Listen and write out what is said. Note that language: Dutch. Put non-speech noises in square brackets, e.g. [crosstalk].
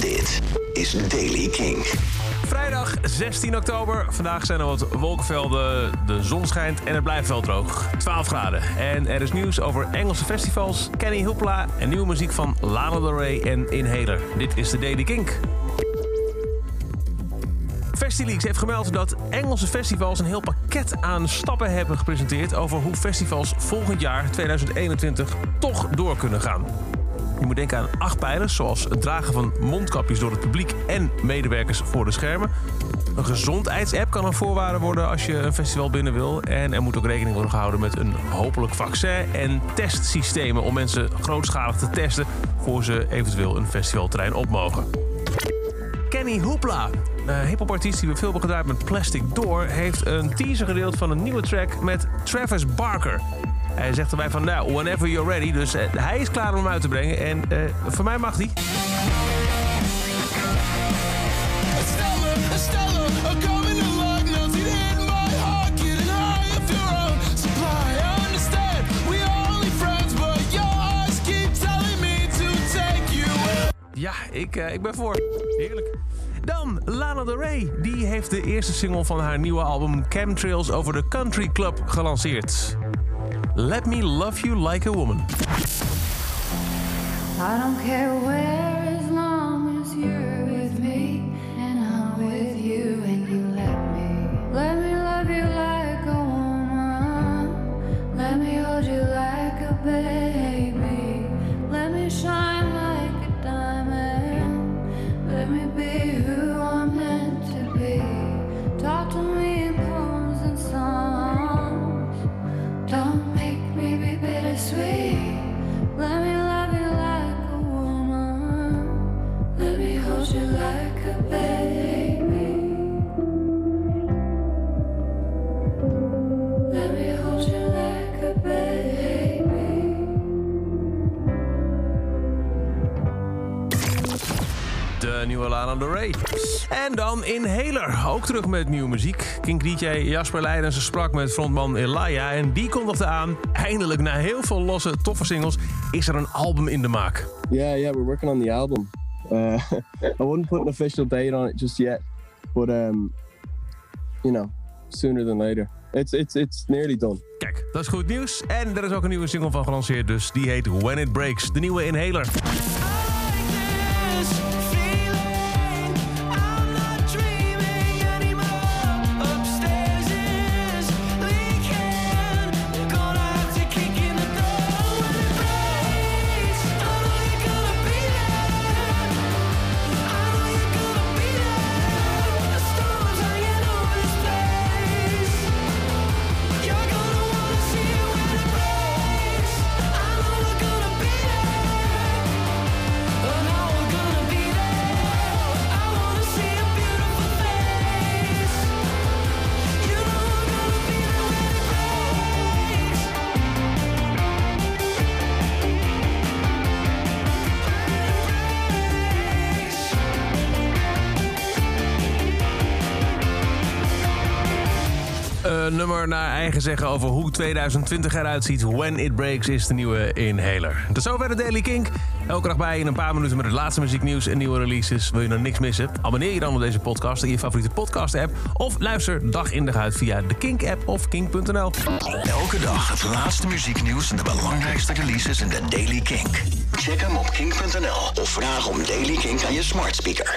Dit is Daily King. Vrijdag 16 oktober. Vandaag zijn er wat wolkenvelden, de zon schijnt en het blijft wel droog. 12 graden. En er is nieuws over Engelse festivals, Kenny Hoopla en nieuwe muziek van Lana Del Rey en Inhaler. Dit is de Daily Kink. Festileaks heeft gemeld dat Engelse festivals een heel pakket aan stappen hebben gepresenteerd over hoe festivals volgend jaar 2021 toch door kunnen gaan. Je moet denken aan acht pijlers, zoals het dragen van mondkapjes door het publiek en medewerkers voor de schermen. Een gezondheidsapp kan een voorwaarde worden als je een festival binnen wil. En er moet ook rekening worden gehouden met een hopelijk vaccin en testsystemen om mensen grootschalig te testen voor ze eventueel een festivalterrein op mogen. Kenny Hoopla, een hiphopartiest die we veel hebben gedraaid met Plastic Door, heeft een teaser gedeeld van een nieuwe track met Travis Barker. Hij zegt erbij van, nou, whenever you're ready. Dus eh, hij is klaar om hem uit te brengen. En eh, voor mij mag away. Ja, ik, eh, ik ben voor. Heerlijk. Dan Lana Del Rey. Die heeft de eerste single van haar nieuwe album Chemtrails over de Country Club gelanceerd. Let Me Love You Like a Woman. I don't care where as long as you're with me and I'm with you and you let me. Let me love you like a woman. Let me hold you like a baby. Let me shine like a diamond. Let me be who I'm meant to be. Talk to me in poems and songs. Don't nieuwe Lana Del Rey. En dan Inhaler. Ook terug met nieuwe muziek. King DJ Jasper Leidens sprak met frontman Elia. En die kondigde aan, eindelijk na heel veel losse, toffe singles... is er een album in de maak. Yeah, yeah, we're working on the album. Uh, [laughs] I wouldn't put an official date on it just yet, but um, you know, sooner than later. It's it's it's nearly done. Kijk, dat is goed nieuws. En er is ook een nieuwe single van gelanceerd, dus die heet When It Breaks. De nieuwe Inhaler. Nummer naar eigen zeggen over hoe 2020 eruit ziet. When It Breaks is de nieuwe Inhaler. Tot zover de Daily Kink. Elke dag bij in een paar minuten met het laatste muzieknieuws en nieuwe releases. Wil je nou niks missen? Abonneer je dan op deze podcast in je favoriete podcast-app. Of luister dag in dag uit via de Kink-app of kink.nl. Elke dag het laatste muzieknieuws en de belangrijkste releases in de Daily Kink. Check hem op kink.nl of vraag om Daily Kink aan je smart speaker.